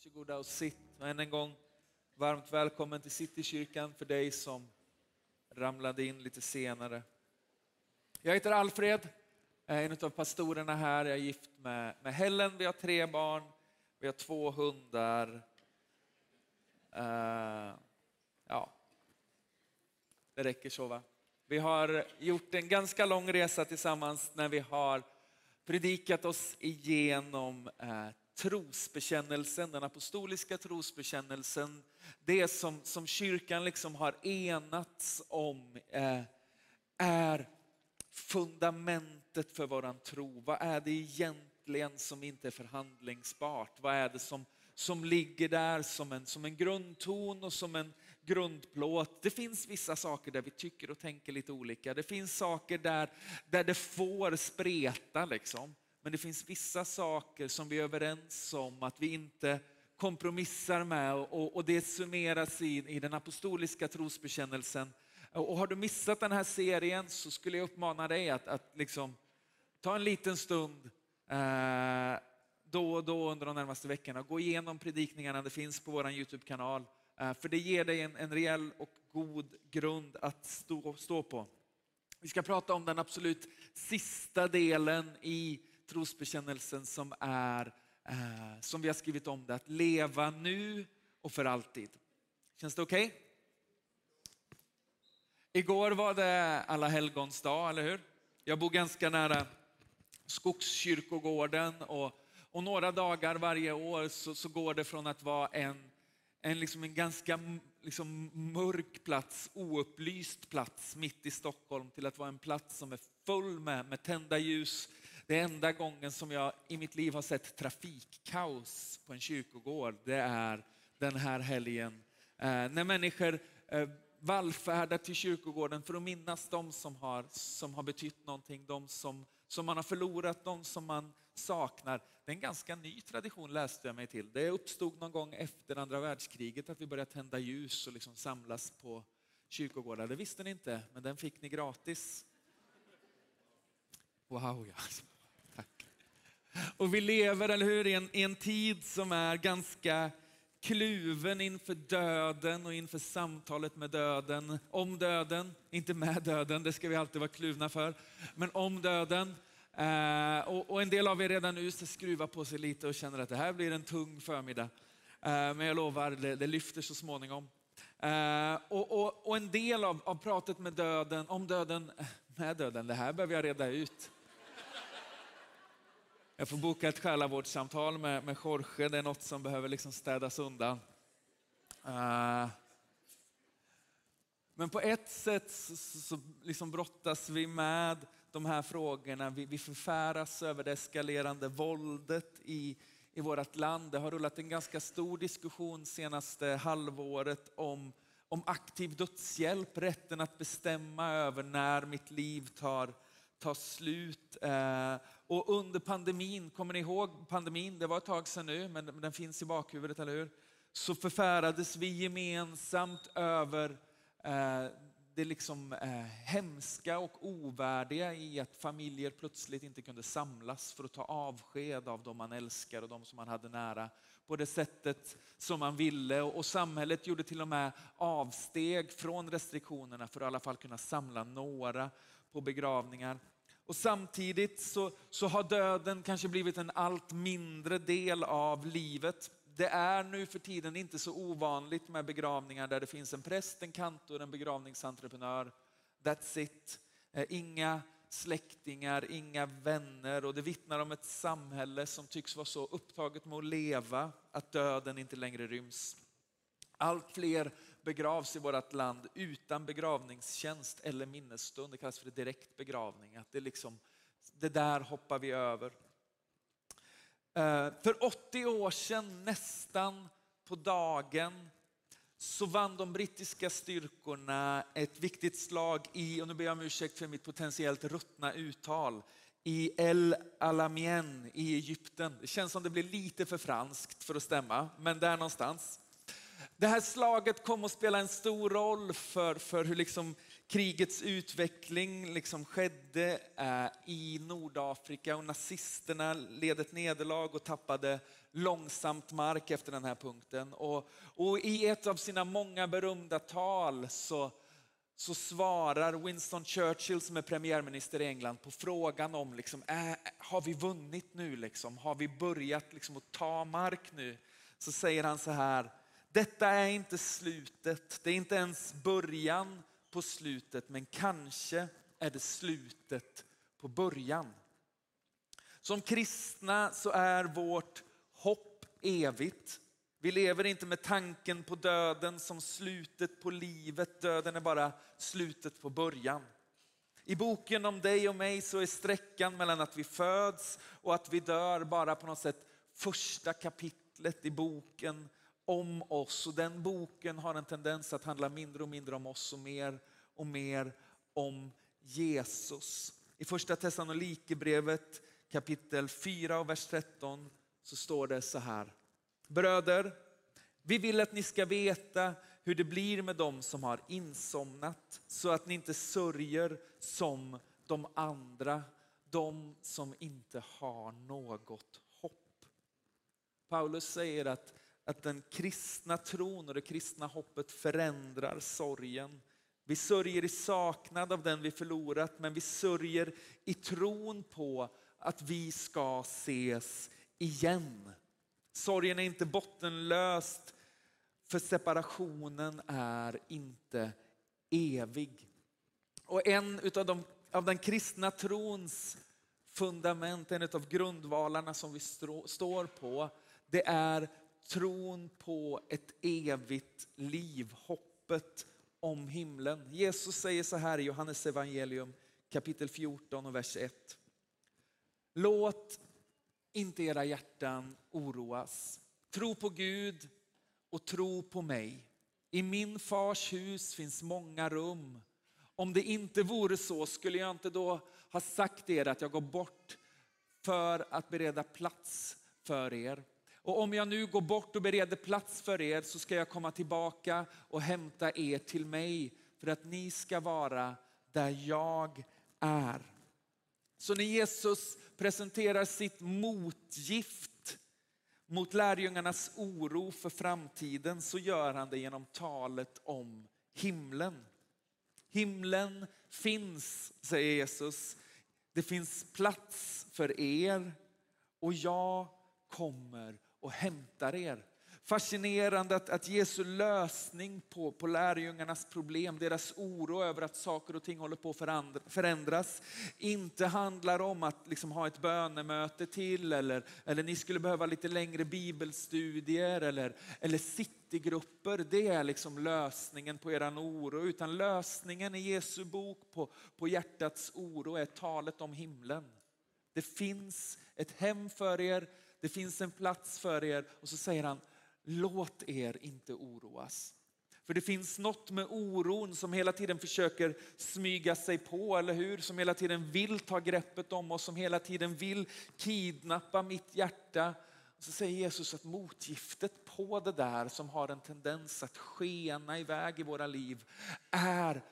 Varsågoda och sitt. Och än en gång varmt välkommen till Citykyrkan för dig som ramlade in lite senare. Jag heter Alfred, jag är en av pastorerna här. Jag är gift med, med Helen, vi har tre barn, vi har två hundar. Uh, ja, det räcker så va? Vi har gjort en ganska lång resa tillsammans när vi har predikat oss igenom uh, trosbekännelsen, den apostoliska trosbekännelsen, det som, som kyrkan liksom har enats om eh, är fundamentet för våran tro. Vad är det egentligen som inte är förhandlingsbart? Vad är det som, som ligger där som en, som en grundton och som en grundplåt? Det finns vissa saker där vi tycker och tänker lite olika. Det finns saker där, där det får spreta. Liksom. Men det finns vissa saker som vi är överens om att vi inte kompromissar med och, och det summeras i, i den apostoliska trosbekännelsen. Och har du missat den här serien så skulle jag uppmana dig att, att liksom, ta en liten stund eh, då och då under de närmaste veckorna. Gå igenom predikningarna, det finns på vår Youtube-kanal. Eh, för det ger dig en, en rejäl och god grund att stå, stå på. Vi ska prata om den absolut sista delen i trosbekännelsen som är, eh, som vi har skrivit om det, att leva nu och för alltid. Känns det okej? Okay? Igår var det alla helgons dag, eller hur? Jag bor ganska nära Skogskyrkogården och, och några dagar varje år så, så går det från att vara en, en, liksom en ganska liksom mörk plats, oupplyst plats mitt i Stockholm till att vara en plats som är full med, med tända ljus, det enda gången som jag i mitt liv har sett trafikkaos på en kyrkogård, det är den här helgen. Eh, när människor eh, vallfärdar till kyrkogården för att minnas de som har, som har betytt någonting, de som, som man har förlorat, de som man saknar. Det är en ganska ny tradition läste jag mig till. Det uppstod någon gång efter andra världskriget att vi började tända ljus och liksom samlas på kyrkogårdar. Det visste ni inte, men den fick ni gratis. Wow, ja. Och vi lever, eller hur, i en, i en tid som är ganska kluven inför döden och inför samtalet med döden, om döden, inte med döden, det ska vi alltid vara kluvna för, men om döden. Eh, och, och, en del av er redan nu skruvar på sig lite och känner att det här blir en tung förmiddag. Eh, men jag lovar, det, det lyfter så småningom. Eh, och, och, och, en del av, av pratet med döden, om döden, eh, med döden, det här behöver jag reda ut. Jag får boka ett själavårdssamtal med, med Jorge. Det är något som behöver liksom städas undan. Uh, men på ett sätt så, så liksom brottas vi med de här frågorna. Vi, vi förfäras över det eskalerande våldet i, i vårt land. Det har rullat en ganska stor diskussion senaste halvåret om, om aktiv dödshjälp, rätten att bestämma över när mitt liv tar ta slut. Eh, och under pandemin, kommer ni ihåg pandemin? Det var ett tag sedan nu, men den finns i bakhuvudet, eller hur? Så förfärades vi gemensamt över eh, det liksom eh, hemska och ovärdiga i att familjer plötsligt inte kunde samlas för att ta avsked av de man älskar och de som man hade nära på det sättet som man ville. Och samhället gjorde till och med avsteg från restriktionerna för att i alla fall kunna samla några på begravningar. Och samtidigt så, så har döden kanske blivit en allt mindre del av livet. Det är nu för tiden inte så ovanligt med begravningar där det finns en präst, en kantor, en begravningsentreprenör. That's it. Eh, inga släktingar, inga vänner och det vittnar om ett samhälle som tycks vara så upptaget med att leva att döden inte längre ryms. Allt fler begravs i vårt land utan begravningstjänst eller minnesstund. Det kallas för direkt begravning. Att det, liksom, det där hoppar vi över. Eh, för 80 år sedan, nästan på dagen, så vann de brittiska styrkorna ett viktigt slag i, och nu ber jag om ursäkt för mitt potentiellt ruttna uttal, i El Alamien i Egypten. Det känns som det blir lite för franskt för att stämma, men där någonstans. Det här slaget kom att spela en stor roll för, för hur liksom krigets utveckling liksom skedde eh, i Nordafrika och nazisterna led ett nederlag och tappade långsamt mark efter den här punkten. Och, och i ett av sina många berömda tal så, så svarar Winston Churchill som är premiärminister i England på frågan om liksom, äh, har vi vunnit nu? Liksom? Har vi börjat liksom, att ta mark nu? Så säger han så här, detta är inte slutet, det är inte ens början på slutet, men kanske är det slutet på början. Som kristna så är vårt hopp evigt. Vi lever inte med tanken på döden som slutet på livet. Döden är bara slutet på början. I boken om dig och mig så är sträckan mellan att vi föds och att vi dör bara på något sätt första kapitlet i boken om oss. Och den boken har en tendens att handla mindre och mindre om oss och mer och mer om Jesus. I första Thessalonikerbrevet kapitel 4 och vers 13 så står det så här. Bröder, vi vill att ni ska veta hur det blir med dem som har insomnat så att ni inte sörjer som de andra, de som inte har något hopp. Paulus säger att, att den kristna tron och det kristna hoppet förändrar sorgen. Vi sörjer i saknad av den vi förlorat, men vi sörjer i tron på att vi ska ses igen. Sorgen är inte bottenlöst, för separationen är inte evig. Och en utav de, av den kristna trons fundament, en av grundvalarna som vi står på, det är tron på ett evigt liv, hoppet om himlen. Jesus säger så här i Johannes evangelium kapitel 14 och vers 1. Låt inte era hjärtan oroas. Tro på Gud och tro på mig. I min fars hus finns många rum. Om det inte vore så skulle jag inte då ha sagt er att jag går bort för att bereda plats för er. Och om jag nu går bort och bereder plats för er så ska jag komma tillbaka och hämta er till mig för att ni ska vara där jag är. Så när Jesus presenterar sitt motgift mot lärjungarnas oro för framtiden så gör han det genom talet om himlen. Himlen finns, säger Jesus. Det finns plats för er och jag kommer och hämtar er. Fascinerande att, att Jesu lösning på, på lärjungarnas problem, deras oro över att saker och ting håller på att förändras, inte handlar om att liksom ha ett bönemöte till eller, eller ni skulle behöva lite längre bibelstudier eller, eller citygrupper. Det är liksom lösningen på er oro, utan lösningen i Jesu bok på, på hjärtats oro är talet om himlen. Det finns ett hem för er, det finns en plats för er och så säger han, låt er inte oroas. För det finns något med oron som hela tiden försöker smyga sig på, eller hur? Som hela tiden vill ta greppet om oss, som hela tiden vill kidnappa mitt hjärta. Så säger Jesus att motgiftet på det där som har en tendens att skena iväg i våra liv är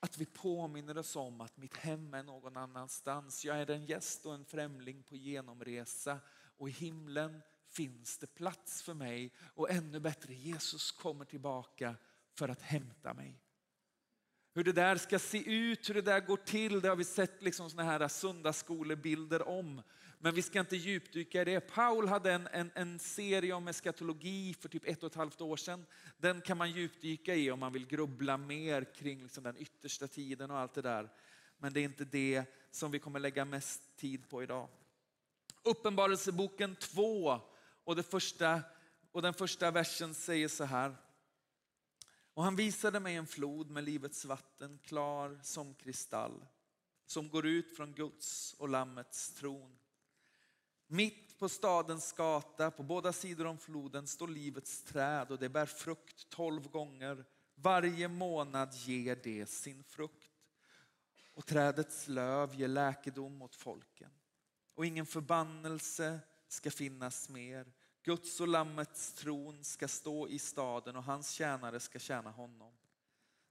att vi påminner oss om att mitt hem är någon annanstans. Jag är en gäst och en främling på genomresa och i himlen finns det plats för mig och ännu bättre, Jesus kommer tillbaka för att hämta mig. Hur det där ska se ut, hur det där går till, det har vi sett liksom såna här söndagsskolebilder om. Men vi ska inte djupdyka i det. Paul hade en, en, en, serie om eskatologi för typ ett och ett halvt år sedan. Den kan man djupdyka i om man vill grubbla mer kring liksom den yttersta tiden och allt det där. Men det är inte det som vi kommer lägga mest tid på idag. Uppenbarelseboken 2 och, det första, och den första versen säger så här. Och han visade mig en flod med livets vatten, klar som kristall, som går ut från Guds och Lammets tron. Mitt på stadens gata, på båda sidor om floden, står livets träd och det bär frukt tolv gånger. Varje månad ger det sin frukt. Och trädets löv ger läkedom åt folken och ingen förbannelse ska finnas mer. Guds och Lammets tron ska stå i staden och hans tjänare ska tjäna honom.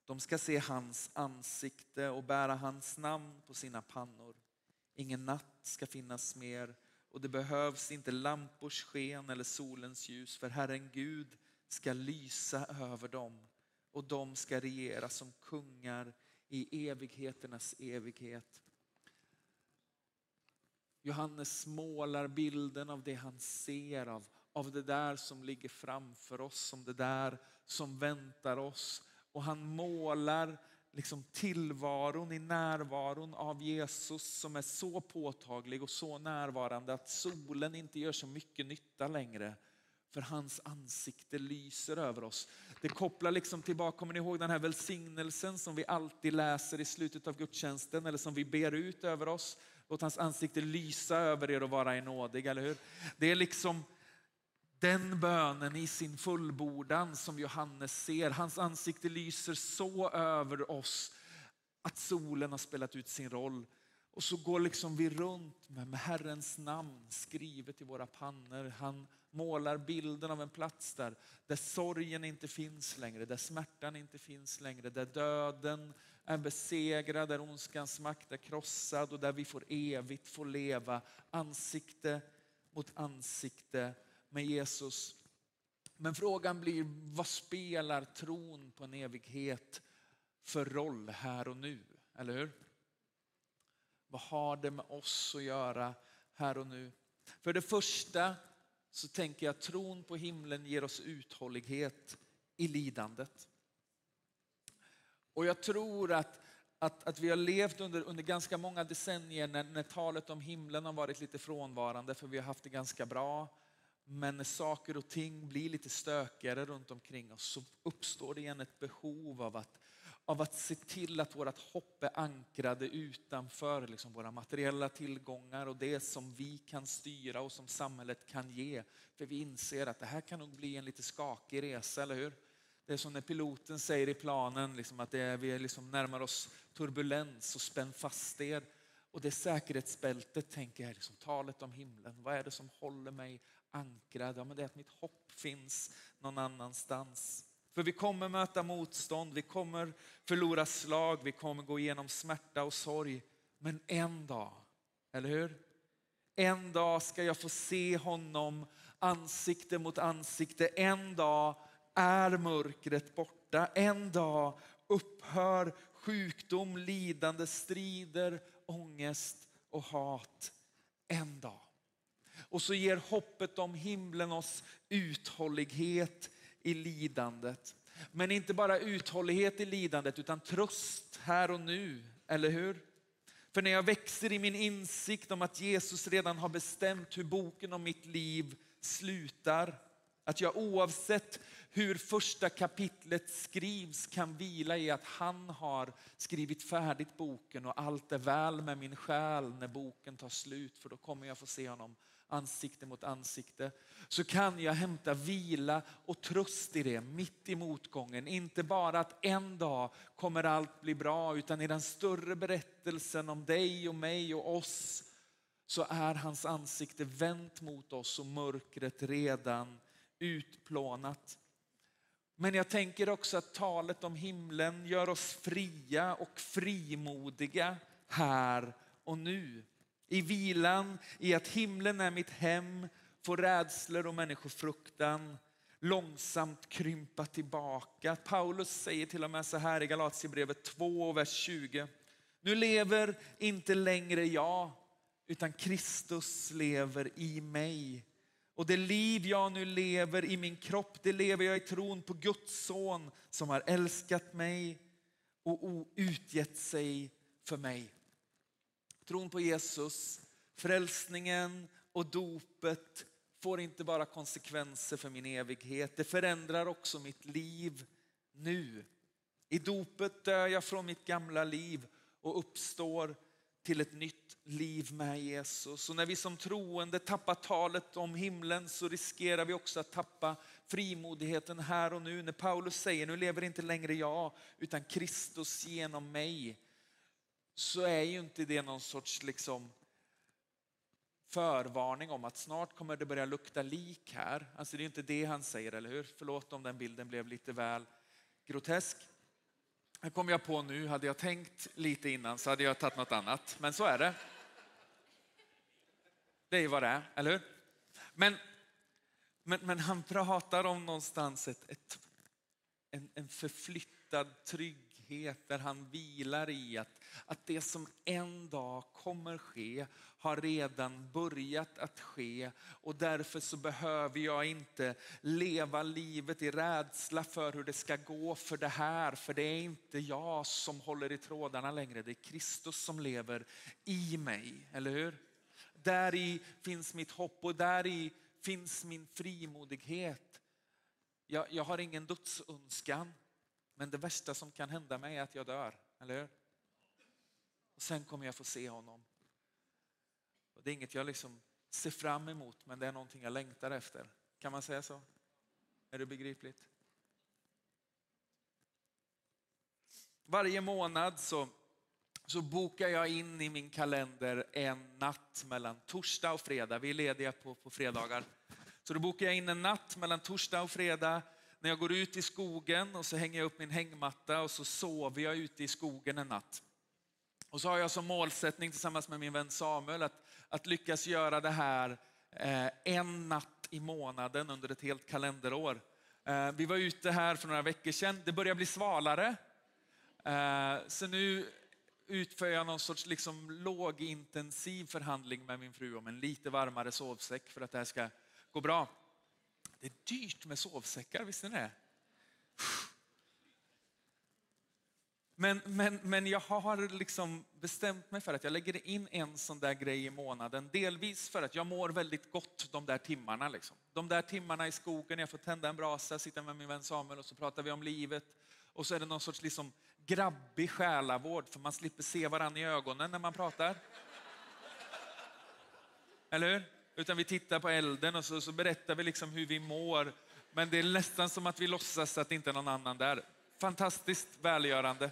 De ska se hans ansikte och bära hans namn på sina pannor. Ingen natt ska finnas mer och det behövs inte lampors sken eller solens ljus för Herren Gud ska lysa över dem och de ska regera som kungar i evigheternas evighet. Johannes målar bilden av det han ser, av, av det där som ligger framför oss, som det där som väntar oss. Och han målar liksom tillvaron i närvaron av Jesus som är så påtaglig och så närvarande att solen inte gör så mycket nytta längre. För hans ansikte lyser över oss. Det kopplar liksom tillbaka, kommer ni ihåg den här välsignelsen som vi alltid läser i slutet av gudstjänsten eller som vi ber ut över oss? Låt hans ansikte lysa över er och vara er nådig, eller hur? Det är liksom den bönen i sin fullbordan som Johannes ser. Hans ansikte lyser så över oss att solen har spelat ut sin roll. Och så går liksom vi runt med Herrens namn skrivet i våra pannor. Han målar bilden av en plats där, där sorgen inte finns längre, där smärtan inte finns längre, där döden är besegrad, där ondskans makt är krossad och där vi får evigt få leva ansikte mot ansikte med Jesus. Men frågan blir, vad spelar tron på en evighet för roll här och nu? Eller hur? Vad har det med oss att göra här och nu? För det första så tänker jag att tron på himlen ger oss uthållighet i lidandet. Och jag tror att, att, att vi har levt under, under ganska många decennier när, när talet om himlen har varit lite frånvarande för vi har haft det ganska bra. Men när saker och ting blir lite stökigare runt omkring oss så uppstår det igen ett behov av att, av att se till att vårt hopp är ankrade utanför liksom våra materiella tillgångar och det som vi kan styra och som samhället kan ge. För vi inser att det här kan nog bli en lite skakig resa, eller hur? Det är som när piloten säger i planen liksom att det är, vi liksom närmar oss turbulens och spänn fast er. Och det säkerhetsbältet tänker jag, liksom, talet om himlen. Vad är det som håller mig ankrad? Ja, men det är att mitt hopp finns någon annanstans. För vi kommer möta motstånd, vi kommer förlora slag, vi kommer gå igenom smärta och sorg. Men en dag, eller hur? En dag ska jag få se honom ansikte mot ansikte. En dag är mörkret borta. En dag upphör sjukdom, lidande, strider, ångest och hat. En dag. Och så ger hoppet om himlen oss uthållighet i lidandet. Men inte bara uthållighet i lidandet utan tröst här och nu, eller hur? För när jag växer i min insikt om att Jesus redan har bestämt hur boken om mitt liv slutar, att jag oavsett hur första kapitlet skrivs kan vila i att han har skrivit färdigt boken och allt är väl med min själ när boken tar slut för då kommer jag få se honom ansikte mot ansikte, så kan jag hämta vila och tröst i det mitt i motgången. Inte bara att en dag kommer allt bli bra, utan i den större berättelsen om dig och mig och oss så är hans ansikte vänt mot oss och mörkret redan utplånat. Men jag tänker också att talet om himlen gör oss fria och frimodiga här och nu. I vilan, i att himlen är mitt hem, får rädslor och människofruktan långsamt krympa tillbaka. Paulus säger till och med så här i Galatierbrevet 2, vers 20. Nu lever inte längre jag, utan Kristus lever i mig. Och det liv jag nu lever i min kropp, det lever jag i tron på Guds son som har älskat mig och utgett sig för mig. Tron på Jesus, frälsningen och dopet får inte bara konsekvenser för min evighet, det förändrar också mitt liv nu. I dopet dör jag från mitt gamla liv och uppstår till ett nytt liv med Jesus. Och när vi som troende tappar talet om himlen så riskerar vi också att tappa frimodigheten här och nu. När Paulus säger, nu lever inte längre jag utan Kristus genom mig så är ju inte det någon sorts liksom förvarning om att snart kommer det börja lukta lik här. Alltså det är inte det han säger, eller hur? Förlåt om den bilden blev lite väl grotesk. Det kom jag på nu, hade jag tänkt lite innan så hade jag tagit något annat. Men så är det. Det är vad det är, eller hur? Men, men, men han pratar om någonstans ett, ett, en, en förflyttad trygg där han vilar i att, att det som en dag kommer ske har redan börjat att ske och därför så behöver jag inte leva livet i rädsla för hur det ska gå för det här. För det är inte jag som håller i trådarna längre, det är Kristus som lever i mig, eller hur? Där i finns mitt hopp och där i finns min frimodighet. Jag, jag har ingen dödsönskan, men det värsta som kan hända mig är att jag dör, eller hur? Och sen kommer jag få se honom. Och det är inget jag liksom ser fram emot, men det är någonting jag längtar efter. Kan man säga så? Är det begripligt? Varje månad så, så bokar jag in i min kalender en natt mellan torsdag och fredag. Vi är lediga på, på fredagar. Så då bokar jag in en natt mellan torsdag och fredag när jag går ut i skogen och så hänger jag upp min hängmatta och så sover jag ute i skogen en natt. Och så har jag som målsättning tillsammans med min vän Samuel att, att lyckas göra det här eh, en natt i månaden under ett helt kalenderår. Eh, vi var ute här för några veckor sedan. Det börjar bli svalare. Eh, så nu utför jag någon sorts liksom lågintensiv förhandling med min fru om en lite varmare sovsäck för att det här ska gå bra. Det är dyrt med sovsäckar, visste ni det? Men, men, men jag har liksom bestämt mig för att jag lägger in en sån där grej i månaden. Delvis för att jag mår väldigt gott de där timmarna. Liksom. De där timmarna i skogen, jag får tända en brasa, sitta med min vän Samuel och så pratar vi om livet. Och så är det någon sorts liksom grabbig själavård för man slipper se varandra i ögonen när man pratar. Eller hur? Utan vi tittar på elden och så, så berättar vi liksom hur vi mår. Men det är nästan som att vi låtsas att det inte är någon annan där. Fantastiskt välgörande.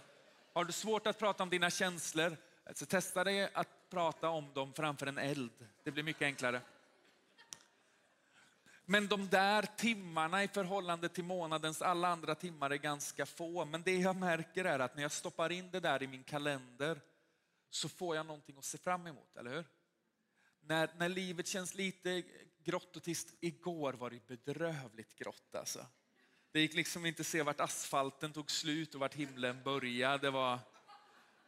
Har du svårt att prata om dina känslor, så testa dig att prata om dem framför en eld. Det blir mycket enklare. Men de där timmarna i förhållande till månadens alla andra timmar är ganska få. Men det jag märker är att när jag stoppar in det där i min kalender så får jag någonting att se fram emot, eller hur? När, när livet känns lite grått och trist. Igår var det bedrövligt grått alltså. Det gick liksom inte att se vart asfalten tog slut och vart himlen började. Det var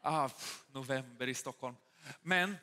ah, november i Stockholm. Men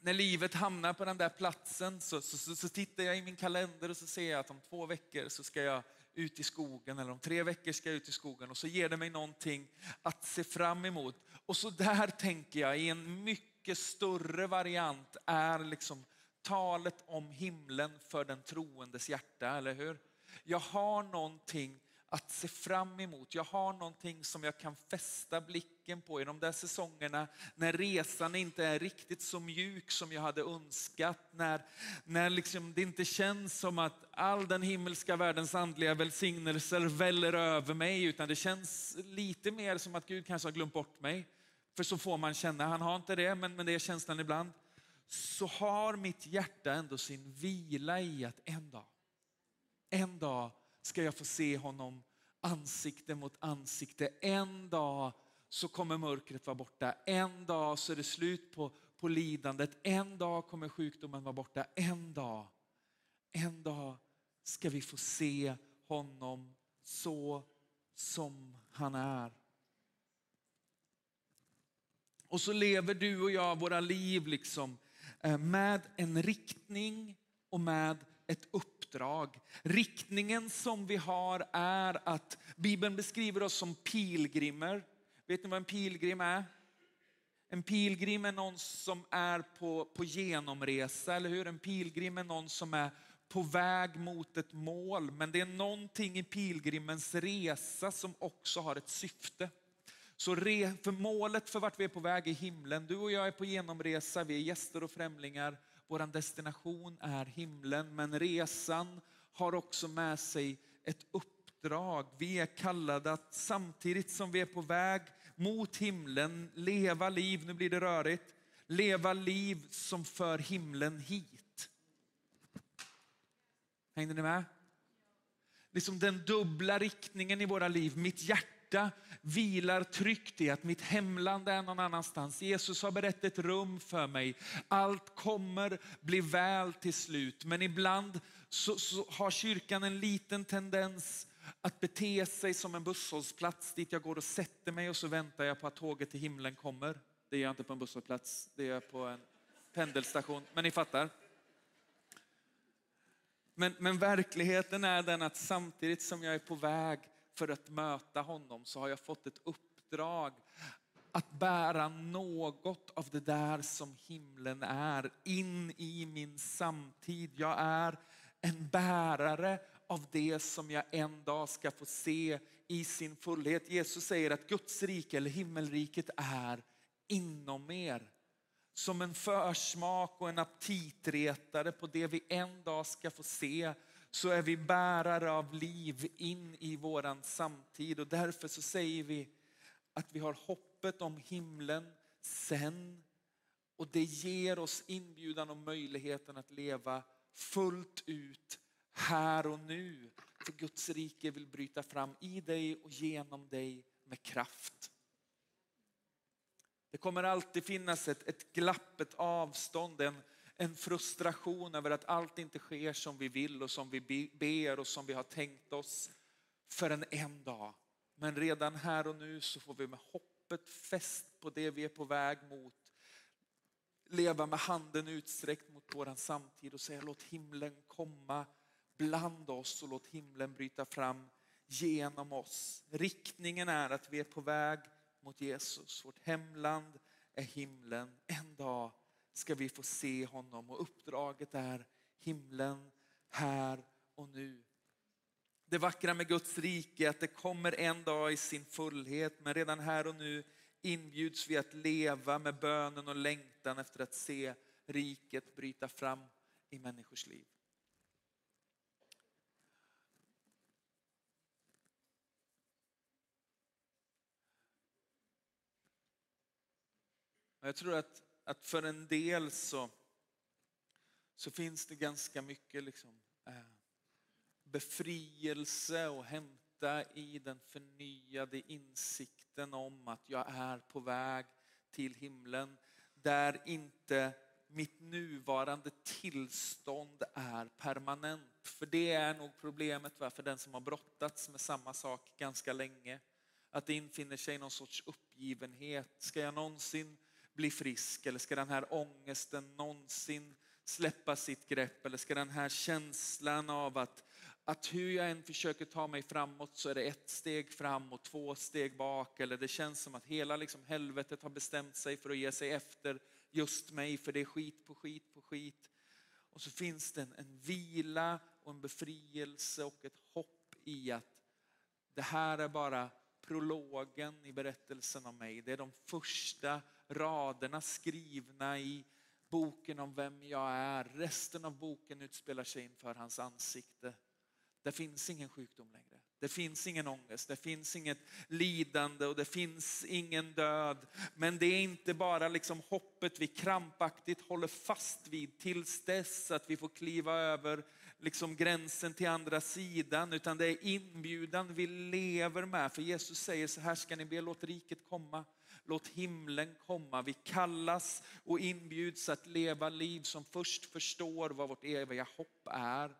när livet hamnar på den där platsen så, så, så, så, tittar jag i min kalender och så ser jag att om två veckor så ska jag ut i skogen eller om tre veckor ska jag ut i skogen och så ger det mig någonting att se fram emot. Och så där tänker jag i en mycket mycket större variant är liksom talet om himlen för den troendes hjärta, eller hur? Jag har någonting att se fram emot. Jag har någonting som jag kan fästa blicken på i de där säsongerna när resan inte är riktigt så mjuk som jag hade önskat. När, när liksom det inte känns som att all den himmelska världens andliga välsignelser väller över mig, utan det känns lite mer som att Gud kanske har glömt bort mig. För så får man känna, han har inte det, men, men det är känslan ibland. Så har mitt hjärta ändå sin vila i att en dag en dag ska jag få se honom ansikte mot ansikte. En dag så kommer mörkret vara borta. En dag så är det slut på, på lidandet. En dag kommer sjukdomen vara borta. En dag, en dag ska vi få se honom så som han är. Och så lever du och jag våra liv liksom eh, med en riktning och med ett uppdrag. Riktningen som vi har är att Bibeln beskriver oss som pilgrimer. Vet ni vad en pilgrim är? En pilgrim är någon som är på, på genomresa, eller hur? En pilgrim är någon som är på väg mot ett mål. Men det är någonting i pilgrimens resa som också har ett syfte. Så re, för målet för vart vi är på väg är himlen. Du och jag är på genomresa, vi är gäster och främlingar. Vår destination är himlen, men resan har också med sig ett uppdrag. Vi är kallade att samtidigt som vi är på väg mot himlen leva liv, nu blir det rörigt, leva liv som för himlen hit. Hängde ni med? Liksom den dubbla riktningen i våra liv. Mitt hjärta hjärta vilar tryggt i att mitt hemland är någon annanstans. Jesus har berättat ett rum för mig. Allt kommer bli väl till slut. Men ibland så, så har kyrkan en liten tendens att bete sig som en busshållplats dit jag går och sätter mig och så väntar jag på att tåget till himlen kommer. Det gör jag inte på en busshållplats, det gör jag på en pendelstation. Men ni fattar. Men, men verkligheten är den att samtidigt som jag är på väg för att möta honom så har jag fått ett uppdrag att bära något av det där som himlen är in i min samtid. Jag är en bärare av det som jag en dag ska få se i sin fullhet. Jesus säger att Guds rike eller himmelriket är inom er. Som en försmak och en aptitretare på det vi en dag ska få se så är vi bärare av liv in i våran samtid och därför så säger vi att vi har hoppet om himlen sen och det ger oss inbjudan och möjligheten att leva fullt ut här och nu. För Guds rike vill bryta fram i dig och genom dig med kraft. Det kommer alltid finnas ett, ett glapp, ett avstånd, en, en frustration över att allt inte sker som vi vill och som vi ber och som vi har tänkt oss förrän en dag. Men redan här och nu så får vi med hoppet fäst på det vi är på väg mot leva med handen utsträckt mot våran samtid och säga låt himlen komma bland oss och låt himlen bryta fram genom oss. Riktningen är att vi är på väg mot Jesus. Vårt hemland är himlen. En dag ska vi få se honom och uppdraget är himlen här och nu. Det vackra med Guds rike är att det kommer en dag i sin fullhet men redan här och nu inbjuds vi att leva med bönen och längtan efter att se riket bryta fram i människors liv. Jag tror att, att för en del så, så finns det ganska mycket liksom, eh, befrielse att hämta i den förnyade insikten om att jag är på väg till himlen. Där inte mitt nuvarande tillstånd är permanent. För det är nog problemet för den som har brottats med samma sak ganska länge. Att det infinner sig någon sorts uppgivenhet. Ska jag någonsin bli frisk? Eller ska den här ångesten någonsin släppa sitt grepp? Eller ska den här känslan av att, att hur jag än försöker ta mig framåt så är det ett steg fram och två steg bak. Eller det känns som att hela liksom helvetet har bestämt sig för att ge sig efter just mig för det är skit på skit på skit. Och så finns det en, en vila och en befrielse och ett hopp i att det här är bara prologen i berättelsen om mig. Det är de första raderna skrivna i boken om vem jag är. Resten av boken utspelar sig inför hans ansikte. Det finns ingen sjukdom längre. Det finns ingen ångest, det finns inget lidande och det finns ingen död. Men det är inte bara liksom hoppet vi krampaktigt håller fast vid tills dess att vi får kliva över liksom gränsen till andra sidan, utan det är inbjudan vi lever med. För Jesus säger så här ska ni be, låt riket komma. Låt himlen komma. Vi kallas och inbjuds att leva liv som först förstår vad vårt eviga hopp är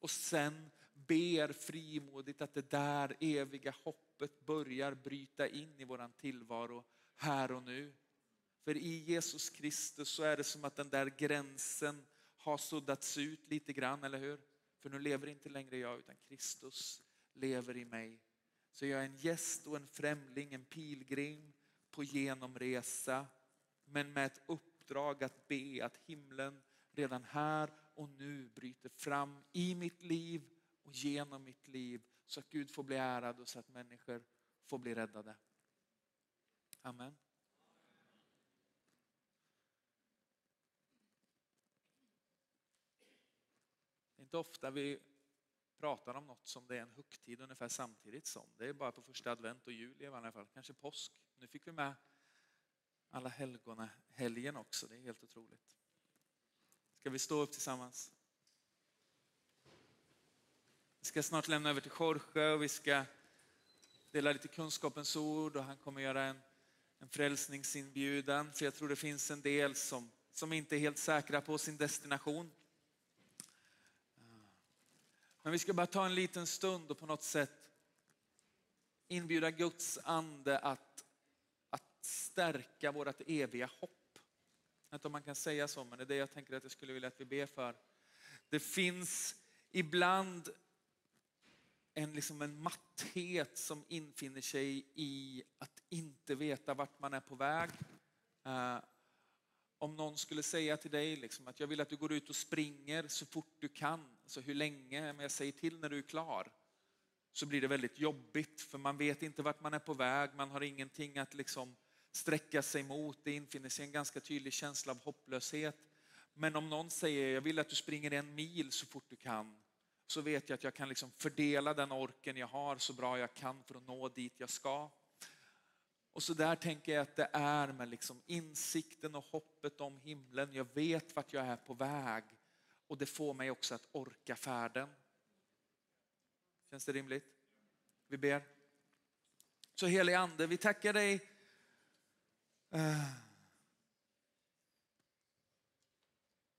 och sen ber frimodigt att det där eviga hoppet börjar bryta in i våran tillvaro här och nu. För i Jesus Kristus så är det som att den där gränsen har suddats ut lite grann, eller hur? För nu lever inte längre jag utan Kristus lever i mig. Så jag är en gäst och en främling, en pilgrim på genomresa, men med ett uppdrag att be att himlen redan här och nu bryter fram i mitt liv och genom mitt liv så att Gud får bli ärad och så att människor får bli räddade. Amen. Det är inte ofta vi pratar om något som det är en högtid ungefär samtidigt som. Det är bara på första advent och jul i alla fall, kanske påsk. Nu fick vi med alla helgona helgen också, det är helt otroligt. Ska vi stå upp tillsammans? Vi ska snart lämna över till Jorge och vi ska dela lite kunskapens ord och han kommer göra en, en frälsningsinbjudan. För jag tror det finns en del som, som inte är helt säkra på sin destination. Men vi ska bara ta en liten stund och på något sätt inbjuda Guds ande att, att stärka vårt eviga hopp. Jag vet inte om man kan säga så, men det är det jag tänker att jag skulle vilja att vi ber för. Det finns ibland en, liksom en matthet som infinner sig i att inte veta vart man är på väg. Uh, om någon skulle säga till dig liksom, att jag vill att du går ut och springer så fort du kan, alltså hur länge, men jag säger till när du är klar, så blir det väldigt jobbigt för man vet inte vart man är på väg, man har ingenting att liksom sträcka sig mot, det infinner sig en ganska tydlig känsla av hopplöshet. Men om någon säger jag vill att du springer en mil så fort du kan, så vet jag att jag kan liksom fördela den orken jag har så bra jag kan för att nå dit jag ska. Och så där tänker jag att det är med liksom insikten och hoppet om himlen. Jag vet vart jag är på väg och det får mig också att orka färden. Känns det rimligt? Vi ber. Så helige ande, vi tackar dig Eh.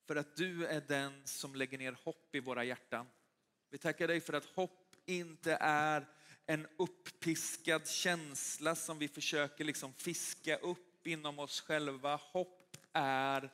för att du är den som lägger ner hopp i våra hjärtan. Vi tackar dig för att hopp inte är en uppiskad känsla som vi försöker liksom fiska upp inom oss själva. Hopp är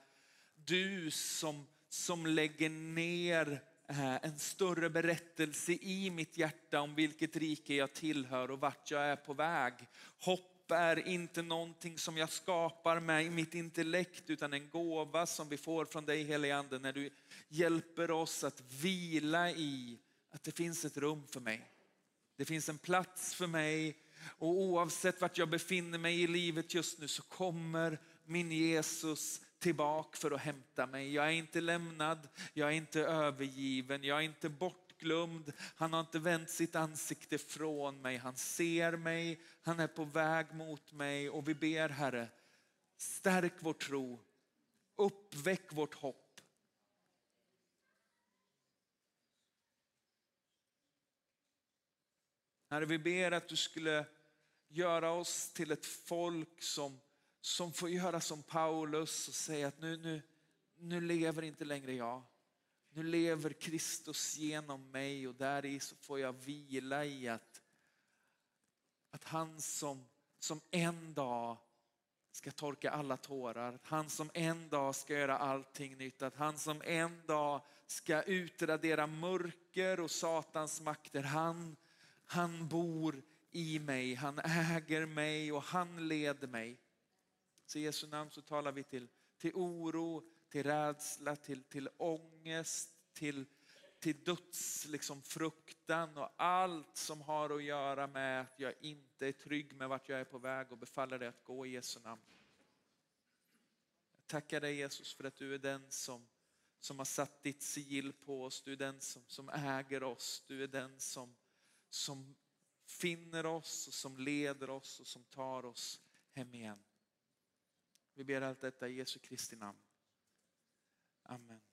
du som, som lägger ner eh, en större berättelse i mitt hjärta om vilket rike jag tillhör och vart jag är på väg. Hopp är inte någonting som jag skapar med mitt intellekt utan en gåva som vi får från dig helige Ande när du hjälper oss att vila i att det finns ett rum för mig. Det finns en plats för mig och oavsett vart jag befinner mig i livet just nu så kommer min Jesus tillbaka för att hämta mig. Jag är inte lämnad, jag är inte övergiven, jag är inte glömd. Han har inte vänt sitt ansikte från mig. Han ser mig, han är på väg mot mig och vi ber Herre, stärk vår tro, uppväck vårt hopp Herre, vi ber att du skulle göra oss till ett folk som, som får göra som Paulus och säga att nu, nu, nu lever inte längre jag. Nu lever Kristus genom mig och där i så får jag vila i att, att han som, som en dag ska torka alla tårar, att han som en dag ska göra allting nytt, att han som en dag ska utradera mörker och Satans makter, han han bor i mig, han äger mig och han leder mig. Så i Jesu namn så talar vi till, till oro, till rädsla, till, till ångest, till, till döds liksom, fruktan och allt som har att göra med att jag inte är trygg med vart jag är på väg och befaller dig att gå i Jesu namn. Jag tackar dig Jesus för att du är den som, som har satt ditt sigill på oss. Du är den som, som äger oss. Du är den som, som finner oss, och som leder oss och som tar oss hem igen. Vi ber allt detta i Jesu Kristi namn. Amen.